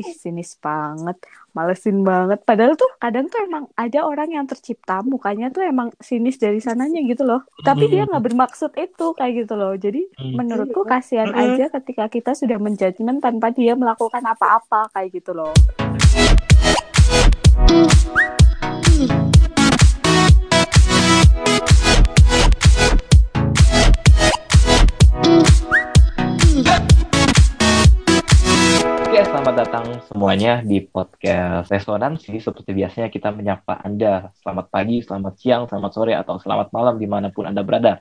ih sinis banget. Malesin banget. Padahal tuh kadang tuh emang ada orang yang tercipta. Mukanya tuh emang sinis dari sananya gitu loh. Tapi dia nggak bermaksud itu kayak gitu loh. Jadi menurutku kasihan aja ketika kita sudah menjudgment tanpa dia melakukan apa-apa kayak gitu loh selamat datang semuanya di podcast Resonansi. Seperti biasanya kita menyapa Anda. Selamat pagi, selamat siang, selamat sore, atau selamat malam di mana pun Anda berada.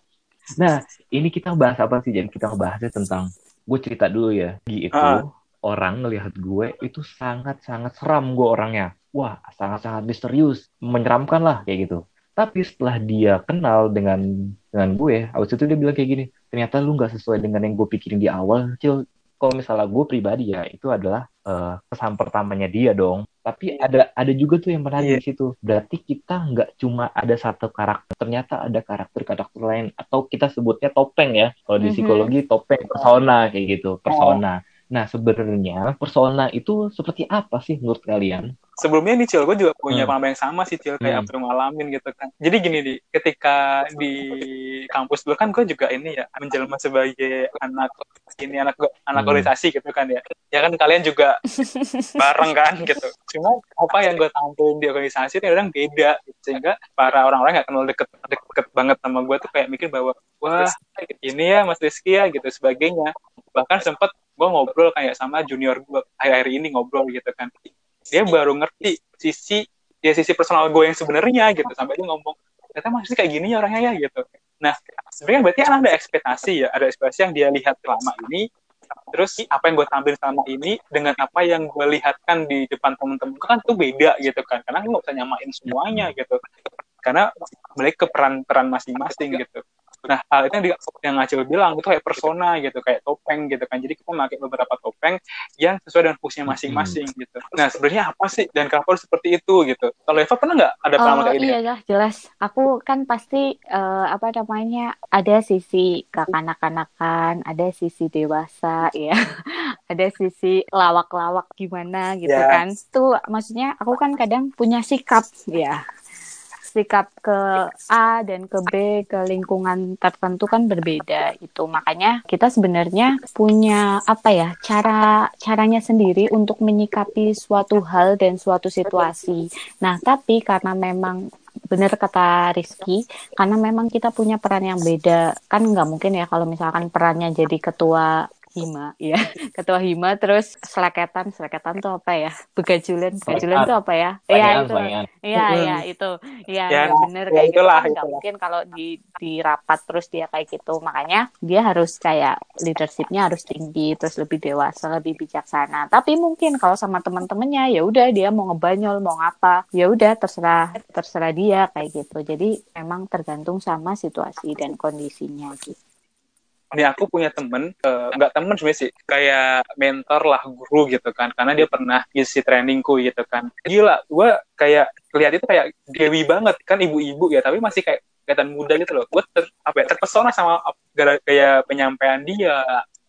Nah, ini kita bahas apa sih? Jadi kita ngebahasnya tentang, gue cerita dulu ya. Gi itu, Ah. orang ngelihat gue itu sangat-sangat seram gue orangnya. Wah, sangat-sangat misterius. Menyeramkan lah, kayak gitu. Tapi setelah dia kenal dengan dengan gue, abis itu dia bilang kayak gini, ternyata lu nggak sesuai dengan yang gue pikirin di awal, Cil kalau misalnya gue pribadi ya itu adalah eh, kesan pertamanya dia dong. Tapi ada ada juga tuh yang menarik Iya. di situ. Berarti kita nggak cuma ada satu karakter, ternyata ada karakter-karakter lain atau kita sebutnya topeng ya. Kalau di Mhm. psikologi topeng persona kayak gitu, persona. Nah, sebenarnya persona itu seperti apa sih menurut kalian? Sebelumnya nih Cil, gue juga punya Hmm. pengalaman yang sama sih Cil, kayak Hmm. apa yang ngalamin gitu kan. Jadi gini di ketika di kampus dulu kan gue juga ini ya menjelma sebagai anak ini anak anak Hmm. organisasi gitu kan ya. Ya kan kalian juga bareng kan gitu. Cuma apa yang gue tampilin di organisasi itu kadang beda gitu. sehingga para orang-orang nggak kenal deket deket banget sama gue tuh kayak mikir bahwa wah ini ya Mas Rizky ya gitu sebagainya. Bahkan sempet gue ngobrol kayak sama junior gue akhir-akhir ini ngobrol gitu kan dia baru ngerti sisi ya sisi personal gue yang sebenarnya gitu. Sampai dia ngomong ternyata masih kayak gini ya orangnya ya gitu. Nah sebenarnya berarti kan ada ekspektasi ya ada ekspektasi yang dia lihat selama ini. Terus apa yang gue tampilin selama ini dengan apa yang gue lihatkan di depan temen-temen kan itu beda gitu kan. Karena gue nggak bisa nyamain semuanya gitu. Karena ke peran-peran masing-masing gitu nah hal itu yang, di, yang Acil bilang itu kayak persona gitu kayak topeng gitu kan jadi kita pakai beberapa topeng yang sesuai dengan fungsinya masing-masing gitu. Nah sebenarnya apa sih dan kenapa harus seperti itu gitu? Kalau Eva pernah nggak ada pengalaman Oh kayak ini? iya lah jelas. Aku kan pasti eh, apa namanya ada sisi kekanak-kanakan, ada sisi dewasa ya, ada sisi lawak-lawak gimana gitu Ya. kan. Tuh maksudnya aku kan kadang punya sikap ya. Sikap ke A dan ke B ke lingkungan tertentu kan berbeda itu. Makanya kita sebenarnya punya apa ya cara caranya sendiri untuk menyikapi suatu hal dan suatu situasi. Nah, tapi karena memang benar kata Rizky, karena memang kita punya peran yang beda, kan nggak mungkin ya kalau misalkan perannya jadi ketua hima, ya ketua hima terus seleketan, seleketan tuh apa ya? Begajulan, begajulan tuh apa ya? Iya Selengean, itu, selengean. iya iya itu, iya Ya, ya, bener ya kayak gitu itulah, kan nggak itulah. mungkin kalau di di rapat terus dia kayak gitu, makanya dia harus kayak leadershipnya harus tinggi, terus lebih dewasa, lebih bijaksana. Tapi mungkin kalau sama teman-temannya ya udah dia mau ngebanyol, mau ngapa, ya udah terserah terserah dia kayak gitu. Jadi memang tergantung sama situasi dan kondisinya gitu. Ini aku punya temen, eh, nggak temen sebenarnya sih, kayak mentor lah guru gitu kan, karena dia pernah isi trainingku gitu kan. Gila, gue kayak lihat itu kayak dewi banget kan ibu-ibu ya, tapi masih kayak kelihatan muda gitu loh. Gue ter, apa ya, terpesona sama gara- kayak penyampaian dia,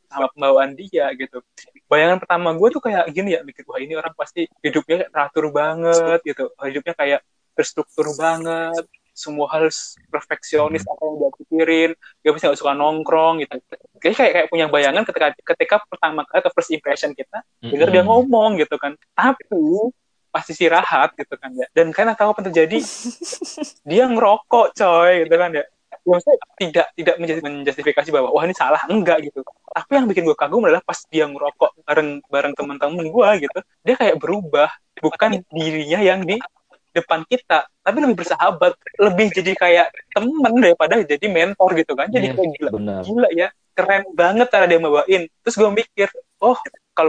sama pembawaan dia gitu. Bayangan pertama gue tuh kayak gini ya, mikir wah ini orang pasti hidupnya teratur banget gitu, hidupnya kayak terstruktur banget, semua hal perfeksionis apa yang dia pikirin, dia pasti nggak suka nongkrong gitu. Kayaknya kayak kayak punya bayangan ketika ketika pertama kali atau first impression kita dengar dia Mm-mm. ngomong gitu kan. Tapi pasti istirahat gitu kan ya. Dan karena tahu apa terjadi, dia ngerokok coy gitu kan ya. Ya, Maksudnya tidak tidak menjustifikasi bahwa wah ini salah enggak gitu. Tapi yang bikin gue kagum adalah pas dia ngerokok bareng bareng teman-teman gue gitu, dia kayak berubah bukan dirinya yang di depan kita, tapi lebih bersahabat, lebih jadi kayak temen daripada jadi mentor gitu kan. Jadi Yes, kayak gila, benar. gila ya, keren banget cara dia bawain. Terus gue mikir,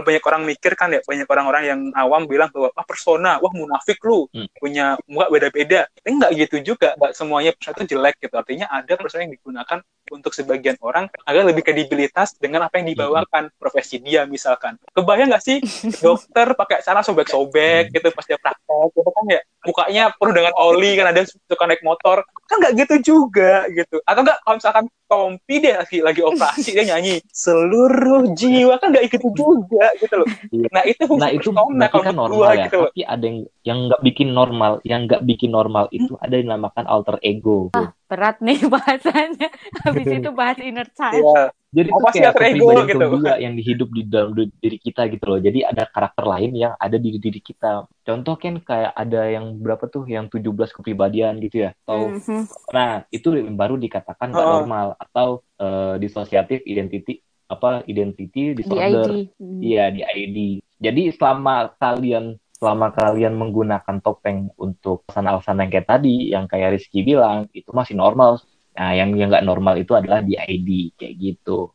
kalau banyak orang mikir kan ya, banyak orang-orang yang awam bilang bahwa ah persona, wah munafik lu, Hmm. punya muka beda-beda. Tapi enggak gitu juga, enggak semuanya persona itu jelek gitu. Artinya ada persona yang digunakan untuk sebagian orang agar lebih kredibilitas dengan apa yang dibawakan profesi dia misalkan. Kebayang nggak sih dokter pakai cara sobek-sobek gitu pas dia praktek gitu kan ya mukanya penuh dengan oli kan ada suka naik motor kan nggak gitu juga gitu atau enggak kalau misalkan Tompi deh lagi lagi operasi dia nyanyi seluruh jiwa kan nggak gitu juga gitu loh Iya. nah itu Nah itu persona berarti kalau kan normal gua ya. gitu Tapi ada yang yang nggak bikin normal, yang nggak bikin normal itu ada yang dinamakan alter ego. Berat nih bahasannya. Habis itu bahas inner child. Iya. Jadi itu Apa sih kayak alter ego kepribadian gitu? kedua yang dihidup di dalam di- diri kita gitu loh. Jadi ada karakter lain yang ada di diri kita. Contoh kan kayak ada yang berapa tuh yang 17 kepribadian gitu ya. Atau Mhm. nah itu yang baru dikatakan nggak Oh. normal atau eh, dissociative identity apa identity Di disorder. ID. Hmm. Iya di ID. Jadi selama kalian selama kalian menggunakan topeng untuk alasan-alasan yang kayak tadi, yang kayak Rizky bilang, itu masih normal. Nah, yang yang nggak normal itu adalah di ID kayak gitu.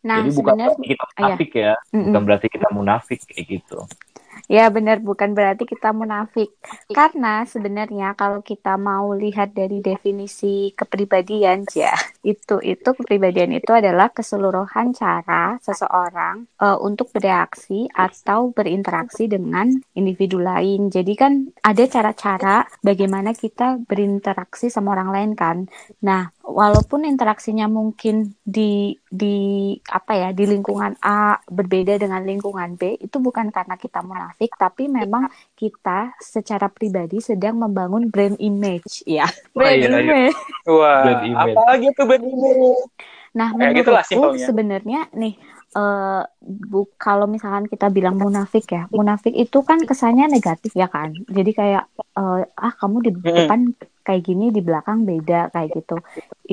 Nah, Jadi bukan berarti kita Ah, ya. munafik ya, Mm-mm. bukan berarti kita munafik kayak gitu. Ya benar, bukan berarti kita munafik. Karena sebenarnya kalau kita mau lihat dari definisi kepribadian, ya itu itu kepribadian itu adalah keseluruhan cara seseorang eh, untuk bereaksi atau berinteraksi dengan individu lain. Jadi kan ada cara-cara bagaimana kita berinteraksi sama orang lain kan. Nah, walaupun interaksinya mungkin di di apa ya di lingkungan A berbeda dengan lingkungan B itu bukan karena kita munafik tapi memang kita secara pribadi sedang membangun brand image ya brand iya, iya. image wah Brand image. apalagi tuh brand image nah Kayak gitulah menurutku simpelnya. sebenarnya nih eh bu kalau misalkan kita bilang munafik ya munafik itu kan kesannya negatif ya kan? Jadi kayak eh, ah kamu di Mm-mm. depan kayak gini di belakang beda kayak gitu.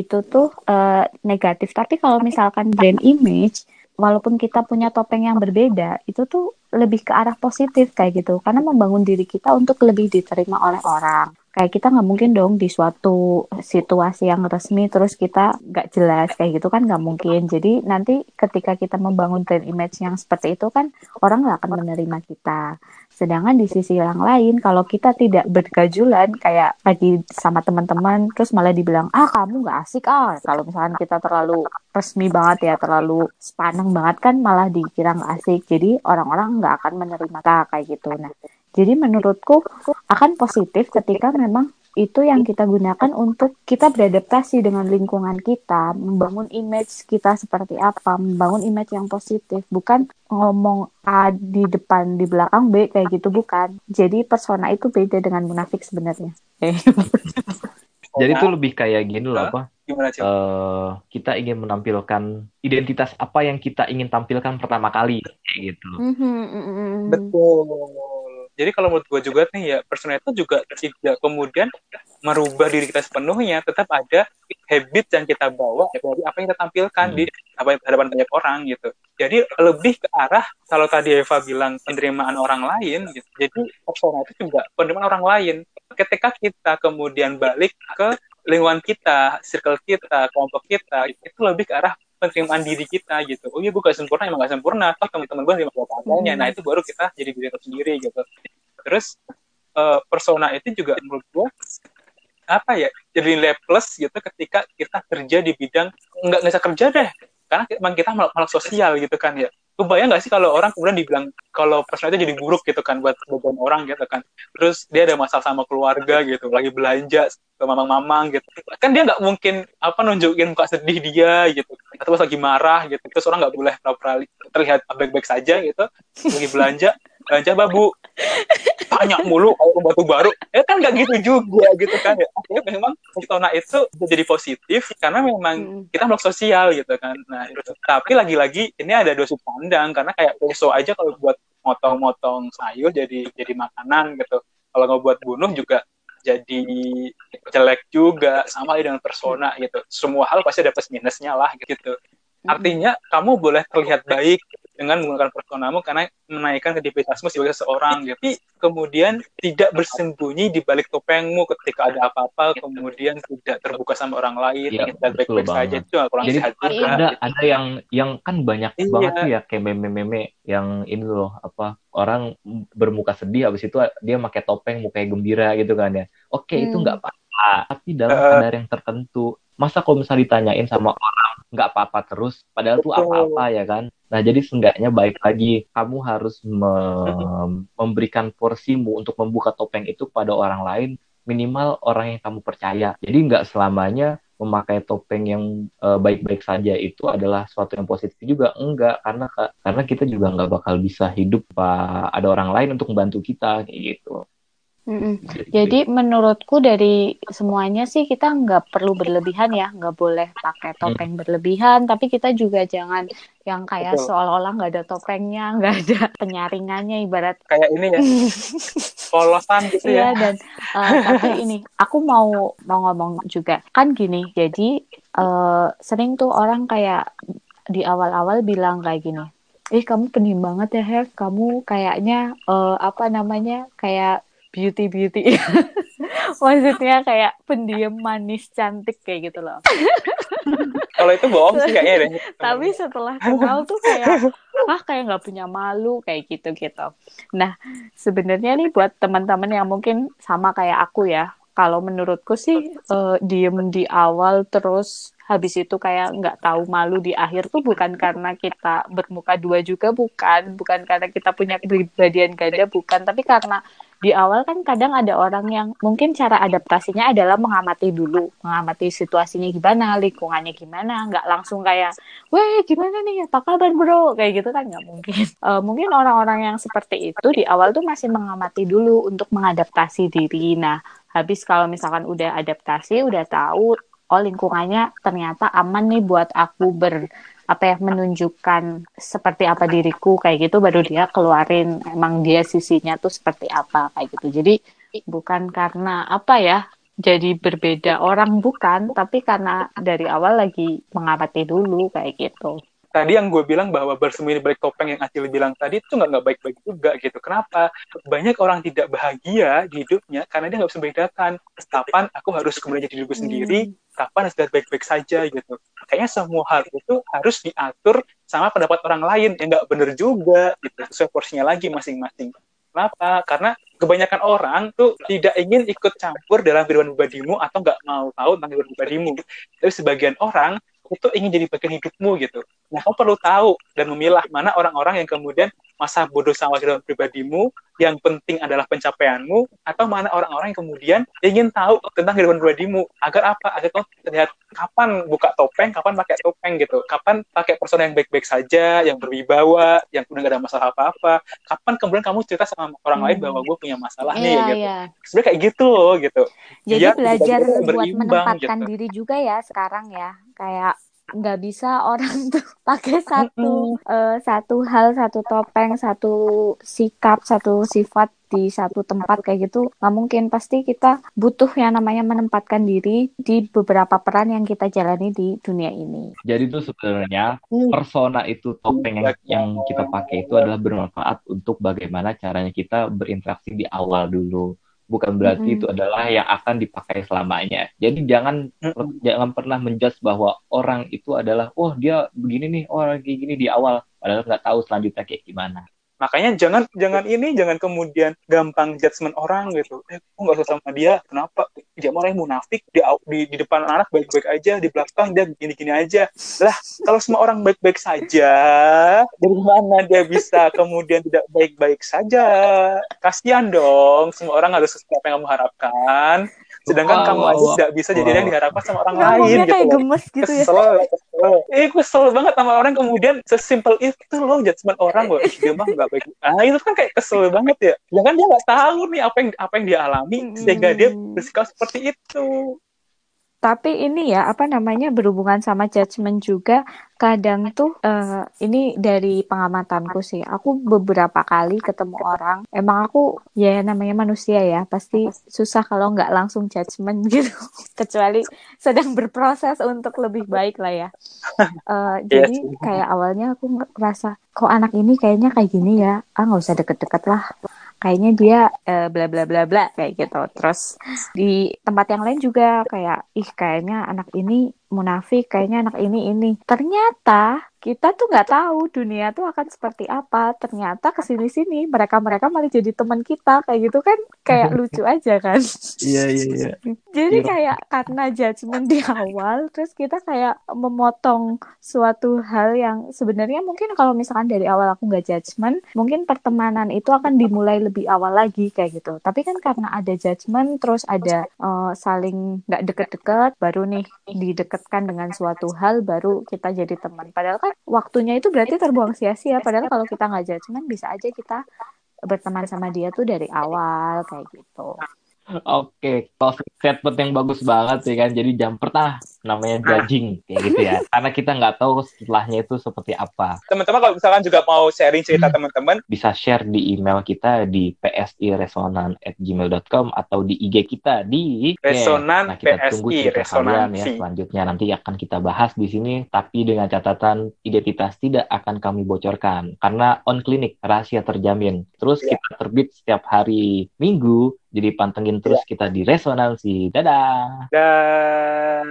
Itu tuh eh, negatif. Tapi kalau misalkan brand image walaupun kita punya topeng yang berbeda itu tuh lebih ke arah positif kayak gitu. Karena membangun diri kita untuk lebih diterima oleh orang kayak kita nggak mungkin dong di suatu situasi yang resmi terus kita nggak jelas kayak gitu kan nggak mungkin. Jadi nanti ketika kita membangun brand image yang seperti itu kan orang nggak akan menerima kita. Sedangkan di sisi yang lain kalau kita tidak bergajulan kayak lagi sama teman-teman terus malah dibilang ah kamu nggak asik ah. Kalau misalkan kita terlalu resmi banget ya terlalu sepaneng banget kan malah dikira nggak asik. Jadi orang-orang nggak akan menerima kita kayak gitu. Nah jadi menurutku akan positif ketika memang itu yang kita gunakan untuk kita beradaptasi dengan lingkungan kita, membangun image kita seperti apa, membangun image yang positif, bukan ngomong A di depan di belakang B kayak gitu bukan. Jadi persona itu beda dengan munafik sebenarnya. Jadi itu lebih kayak gini loh apa? gimana sih eh, kita ingin menampilkan identitas apa yang kita ingin tampilkan pertama kali kayak gitu. Mhm, mhm, mhm. Betul. Jadi kalau menurut gue juga nih ya persona itu juga tidak kemudian merubah diri kita sepenuhnya, tetap ada habit yang kita bawa dari apa yang kita tampilkan Hmm. di apa hadapan banyak orang gitu. Jadi lebih ke arah kalau tadi Eva bilang penerimaan orang lain gitu. Jadi persona itu juga penerimaan orang lain. Ketika kita kemudian balik ke lingkungan kita, circle kita, kelompok kita, itu lebih ke arah penerimaan diri kita gitu. Oh iya gue gak sempurna, emang gak sempurna. Toh teman-teman gue terima apa adanya. Hmm. Nah itu baru kita jadi diri kita sendiri gitu. Terus eh, persona itu juga menurut gue apa ya jadi nilai plus gitu ketika kita kerja di bidang nggak nggak bisa kerja deh karena emang kita makhluk sosial gitu kan ya kebayang nggak sih kalau orang kemudian dibilang kalau persona itu jadi buruk gitu kan buat beberapa orang gitu kan. Terus dia ada masalah sama keluarga gitu lagi belanja ke mamang-mamang gitu. Kan dia nggak mungkin apa nunjukin muka sedih dia gitu. Atau pas lagi marah gitu terus orang nggak boleh terlihat baik-baik saja gitu. Lagi belanja belanja babu tanya mulu kalau batu baru. Ya kan nggak gitu juga gitu kan ya. Akhirnya memang persona itu jadi positif karena memang Hmm. kita makhluk sosial gitu kan. Nah itu tapi lagi-lagi ini ada dua sudut pandang karena kayak peso aja kalau buat motong-motong sayur jadi jadi makanan gitu. Kalau nggak buat bunuh juga jadi jelek juga sama dengan persona gitu. Semua hal pasti ada plus minusnya lah gitu. Artinya kamu boleh terlihat baik dengan menggunakan personamu karena menaikkan kredibilitasmu sebagai seorang gitu. Tapi kemudian tidak bersembunyi di balik topengmu ketika ada apa-apa kemudian tidak terbuka sama orang lain Iya, tidak betul baik-baik saja itu kurang Jadi sehat juga ada gitu. ada yang yang kan banyak Iya. banget tuh ya kayak meme-meme yang ini loh apa orang bermuka sedih habis itu dia pakai topeng mukanya gembira gitu kan ya. Oke, itu Hmm. nggak apa-apa, tapi dalam Eh. kadar yang tertentu. Masa kalau misalnya ditanyain sama orang nggak apa-apa terus, padahal tuh apa-apa ya kan. Nah, jadi seenggaknya baik lagi kamu harus mem- memberikan porsimu untuk membuka topeng itu pada orang lain, minimal orang yang kamu percaya. Jadi nggak selamanya memakai topeng yang eh, baik-baik saja itu adalah suatu yang positif juga enggak karena karena kita juga nggak bakal bisa hidup pak ada orang lain untuk membantu kita kayak gitu. Mm-mm. Jadi menurutku dari semuanya sih kita nggak perlu berlebihan ya, nggak boleh pakai topeng berlebihan, tapi kita juga jangan yang kayak Betul. seolah-olah nggak ada topengnya, nggak ada penyaringannya ibarat. Kayak ini ya polosan gitu Iya ya. dan eh, tapi ini aku mau mau ngomong juga. Kan gini jadi eh, sering tuh orang kayak di awal-awal bilang kayak gini eh kamu pendiam banget ya Hev. Kamu kayaknya eh, apa namanya kayak beauty beauty maksudnya kayak pendiam manis cantik kayak gitu loh. Kalau itu bohong sih kayaknya deh. Tapi setelah kenal tuh kayak ah kayak nggak punya malu kayak gitu gitu nah sebenarnya nih buat teman-teman yang mungkin sama kayak aku ya kalau menurutku sih eh, diem di awal terus habis itu kayak nggak tahu malu di akhir tuh bukan karena kita bermuka dua juga bukan. Bukan karena kita punya kepribadian ganda bukan. Tapi karena di awal kan kadang ada orang yang mungkin cara adaptasinya adalah mengamati dulu, mengamati situasinya gimana, lingkungannya gimana, nggak langsung kayak, weh gimana nih, apa kabar bro, kayak gitu kan nggak mungkin. Eh, mungkin orang-orang yang seperti itu di awal tuh masih mengamati dulu untuk mengadaptasi diri. Nah, habis kalau misalkan udah adaptasi, udah tahu, oh lingkungannya ternyata aman nih buat aku ber apa ya menunjukkan seperti apa diriku kayak gitu baru dia keluarin emang dia sisinya tuh seperti apa kayak gitu jadi bukan karena apa ya jadi berbeda orang bukan tapi karena dari awal lagi mengamati dulu kayak gitu tadi yang gue bilang bahwa bersembunyi balik topeng yang Acil bilang tadi itu nggak nggak baik-baik juga gitu. Kenapa? Banyak orang tidak bahagia di hidupnya karena dia nggak bisa membedakan kapan aku harus kemudian jadi diriku sendiri, kapan lihat baik-baik saja gitu. Kayaknya semua hal itu harus diatur sama pendapat orang lain yang nggak bener juga gitu. Sesuai porsinya lagi masing-masing. Kenapa? Karena kebanyakan orang tuh tidak ingin ikut campur dalam kehidupan pribadimu atau nggak mau tahu tentang kehidupan pribadimu. Tapi sebagian orang itu ingin jadi bagian hidupmu gitu. Nah, kamu perlu tahu dan memilah mana orang-orang yang kemudian masa bodoh sama kehidupan pribadimu, yang penting adalah pencapaianmu, atau mana orang-orang yang kemudian ingin tahu tentang kehidupan pribadimu. Agar apa? Agar kamu terlihat kapan buka topeng, kapan pakai topeng gitu. Kapan pakai persona yang baik-baik saja, yang berwibawa, yang kemudian gak ada masalah apa-apa. Kapan kemudian kamu cerita sama orang lain bahwa gue punya masalah nih Iya, gitu. iya. Sebenarnya kayak gitu loh gitu. Jadi Biar belajar buat menempatkan gitu. diri juga ya sekarang ya. Kayak nggak bisa orang tuh pakai satu eh, satu hal, satu topeng, satu sikap, satu sifat di satu tempat kayak gitu. Nggak mungkin pasti kita butuh yang namanya menempatkan diri di beberapa peran yang kita jalani di dunia ini. Jadi itu sebenarnya persona itu topeng yang, yang kita pakai itu adalah bermanfaat untuk bagaimana caranya kita berinteraksi di awal dulu. Bukan berarti Mm-mm. itu adalah yang akan dipakai selamanya. Jadi jangan Mm-mm. jangan pernah menjudge bahwa orang itu adalah, oh dia begini nih, oh orang kayak gini di awal, padahal nggak tahu selanjutnya kayak gimana. Makanya jangan jangan ini jangan kemudian gampang judgement orang gitu. Eh, kok nggak suka sama dia? Kenapa? Dia yang munafik di, di di depan anak baik-baik aja, di belakang dia gini-gini aja. Lah, kalau semua orang baik-baik saja, dari mana dia bisa kemudian tidak baik-baik saja? Kasihan dong, semua orang harus sesuai apa yang kamu harapkan. Sedangkan Wow, kamu wow, aja wow. tidak bisa jadi Wow. yang diharapkan sama orang lain Ngomongnya gitu kayak loh gemes gitu ya. kesel, kesel. Eh, kesel banget sama orang kemudian sesimpel itu loh judgement orang loh. Ih, dia mah nggak baik. Ah, itu kan kayak kesel banget ya. Ya kan dia nggak tahu nih apa yang apa yang dia alami sehingga dia bersikap seperti itu. Tapi ini ya, apa namanya, berhubungan sama judgement juga, kadang tuh, eh, ini dari pengamatanku sih, aku beberapa kali ketemu orang, emang aku, ya namanya manusia ya, pasti susah kalau nggak langsung judgement gitu, kecuali sedang berproses untuk lebih baik lah ya. Eh, Iya jadi kayak awalnya aku ngerasa, kok anak ini kayaknya kayak gini ya, ah nggak usah deket-deket lah. Kayaknya dia eh, bla bla bla bla kayak gitu. Terus di tempat yang lain juga kayak ih kayaknya anak ini munafik kayaknya anak ini ini. Ternyata kita tuh nggak tahu dunia tuh akan seperti apa. Ternyata ke sini sini mereka mereka malah jadi teman kita kayak gitu kan. Kayak lucu aja kan. Iya iya iya. Jadi Iya. kayak karena judgement di awal terus kita kayak memotong suatu hal yang sebenarnya mungkin kalau misalkan dari awal aku nggak judgement mungkin pertemanan itu akan dimulai lebih awal lagi kayak gitu. Tapi kan karena ada judgement terus ada eh, saling nggak deket-deket baru nih didekatkan dengan suatu hal baru kita jadi teman. Padahal kan waktunya itu berarti terbuang sia-sia. Padahal kalau kita nggak judgement bisa aja kita berteman sama dia tuh dari awal kayak gitu Oke, closing statement yang bagus banget ya kan. Jadi jam pertama namanya judging kayak gitu ya. Karena kita nggak tahu setelahnya itu seperti apa. Teman-teman kalau misalkan juga mau sharing cerita teman-teman, Bisa share di email kita di psiresonan@gmail.com atau di IG kita di Resonan Nah, kita tunggu PSI, cerita kalian ya selanjutnya. Nanti akan kita bahas di sini, tapi dengan catatan identitas tidak akan kami bocorkan karena on clinic rahasia terjamin. Terus Ya. kita terbit setiap hari Minggu, jadi pantengin terus iya. kita di Resonansi. Dadah. Dadah.